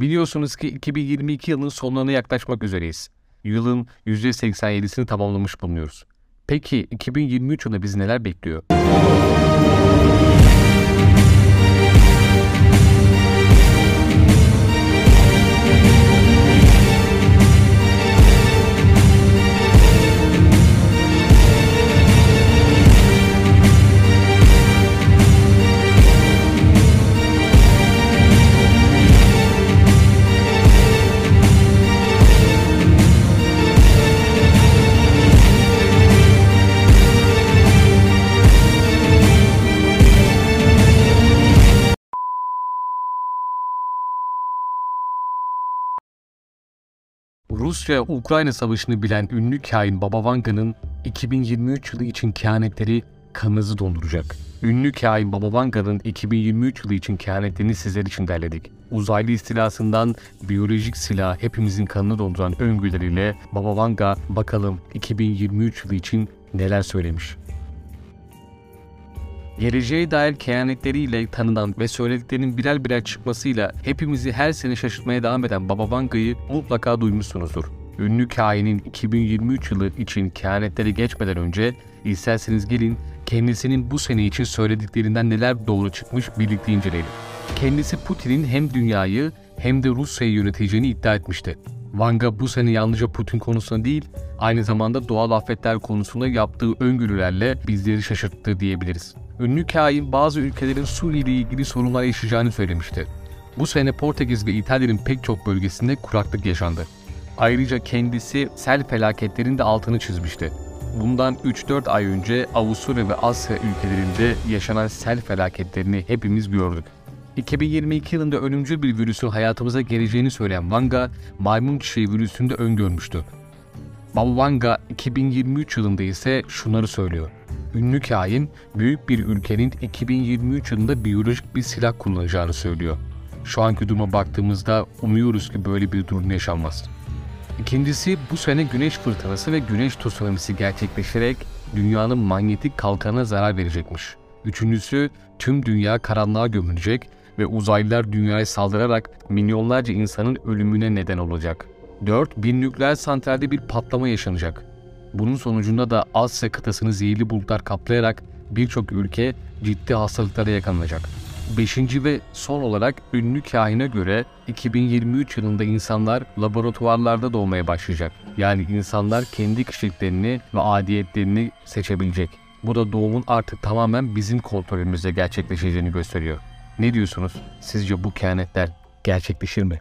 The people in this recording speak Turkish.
Biliyorsunuz ki 2022 yılının sonlarına yaklaşmak üzereyiz. Yılın %87'sini tamamlamış bulunuyoruz. Peki 2023 yılında bizi neler bekliyor? Rusya-Ukrayna savaşını bilen ünlü kain Baba Vanga'nın 2023 yılı için kehanetleri kanınızı donduracak. Ünlü kain Baba Vanga'nın 2023 yılı için kehanetlerini sizler için derledik. Uzaylı istilasından biyolojik silah hepimizin kanını donduran öngörüleriyle Baba Vanga bakalım 2023 yılı için neler söylemiş. Geleceğe dair kehanetleriyle tanınan ve söylediklerinin birer birer çıkmasıyla hepimizi her sene şaşırtmaya devam eden Baba Vanga'yı mutlaka duymuşsunuzdur. Ünlü kainin 2023 yılı için kehanetleri geçmeden önce isterseniz gelin kendisinin bu sene için söylediklerinden neler doğru çıkmış birlikte inceleyelim. Kendisi Putin'in hem dünyayı hem de Rusya'yı yöneteceğini iddia etmişti. Vanga bu sene yalnızca Putin konusunda değil, aynı zamanda doğal afetler konusunda yaptığı öngörülerle bizleri şaşırttı diyebiliriz. Ünlü kain bazı ülkelerin Suriye ile ilgili sorunlar yaşayacağını söylemişti. Bu sene Portekiz ve İtalya'nın pek çok bölgesinde kuraklık yaşandı. Ayrıca kendisi sel felaketlerinin de altını çizmişti. Bundan 3-4 ay önce Avusturya ve Asya ülkelerinde yaşanan sel felaketlerini hepimiz gördük. 2022 yılında ölümcül bir virüsün hayatımıza geleceğini söyleyen Wanga, maymun çiçeği virüsünü de öngörmüştü. Baba Wanga 2023 yılında ise şunları söylüyor. Ünlü kain, büyük bir ülkenin 2023 yılında biyolojik bir silah kullanacağını söylüyor. Şu anki duruma baktığımızda umuyoruz ki böyle bir durum yaşanmaz. İkincisi bu sene güneş fırtınası ve güneş tsunamisi gerçekleşerek dünyanın manyetik kalkanına zarar verecekmiş. Üçüncüsü tüm dünya karanlığa gömülecek ve uzaylılar dünyaya saldırarak milyonlarca insanın ölümüne neden olacak. 4. Bir nükleer santralde bir patlama yaşanacak. Bunun sonucunda da Asya kıtasını zehirli bulutlar kaplayarak birçok ülke ciddi hastalıklara yakalanacak. Beşinci ve son olarak ünlü kahine göre 2023 yılında insanlar laboratuvarlarda doğmaya başlayacak. Yani insanlar kendi kişiliklerini ve adiyetlerini seçebilecek. Bu da doğumun artık tamamen bizim kontrolümüzde gerçekleşeceğini gösteriyor. Ne diyorsunuz? Sizce bu kehanetler gerçekleşir mi?